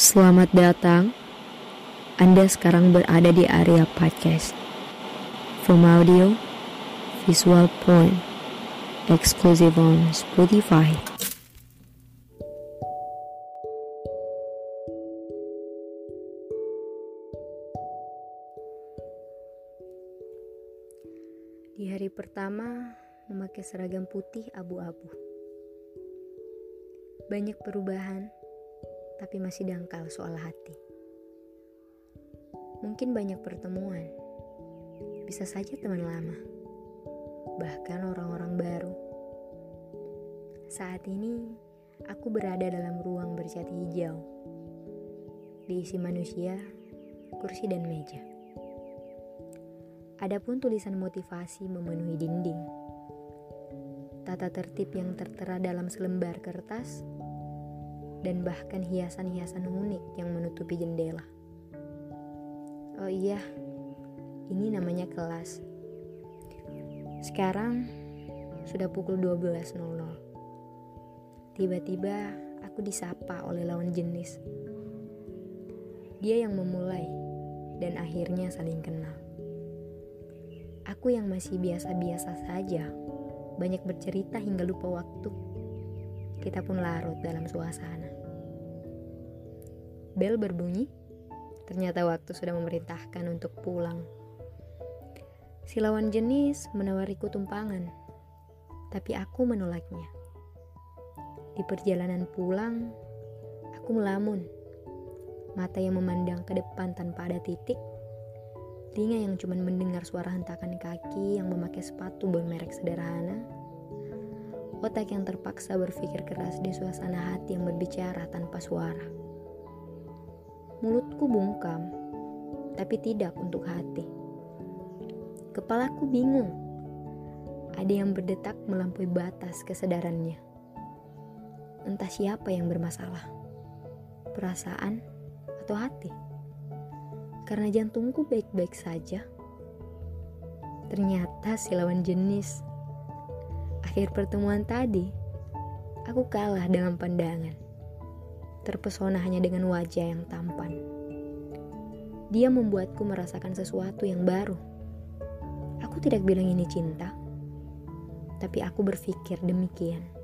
Selamat datang. Anda sekarang berada di area podcast. From audio, visual point, exclusive on Spotify. Di hari pertama, memakai seragam putih abu-abu. Banyak perubahan, tapi masih dangkal soal hati. Mungkin banyak pertemuan, bisa saja teman lama, bahkan orang-orang baru. Saat ini, aku berada dalam ruang bercat hijau, diisi manusia, kursi dan meja. Adapun tulisan motivasi memenuhi dinding. Tata tertib yang tertera dalam selembar kertas dan bahkan hiasan-hiasan unik yang menutupi jendela. Oh iya, ini namanya kelas. Sekarang sudah pukul 12.00. Tiba-tiba aku disapa oleh lawan jenis. Dia yang memulai dan akhirnya saling kenal. Aku yang masih biasa-biasa saja, banyak bercerita hingga lupa waktu. Kita pun larut dalam suasana. Bel berbunyi, ternyata waktu sudah memerintahkan untuk pulang. Si lawan jenis menawariku tumpangan, tapi aku menolaknya. Di perjalanan pulang, aku melamun. Mata yang memandang ke depan tanpa ada titik telinga yang cuma mendengar suara hentakan kaki yang memakai sepatu bermerek sederhana, otak yang terpaksa berpikir keras di suasana hati yang berbicara tanpa suara. Mulutku bungkam, tapi tidak untuk hati. Kepalaku bingung. Ada yang berdetak melampaui batas kesadarannya. Entah siapa yang bermasalah. Perasaan atau hati karena jantungku baik-baik saja. Ternyata si lawan jenis. Akhir pertemuan tadi, aku kalah dengan pandangan. Terpesona hanya dengan wajah yang tampan. Dia membuatku merasakan sesuatu yang baru. Aku tidak bilang ini cinta, tapi aku berpikir demikian.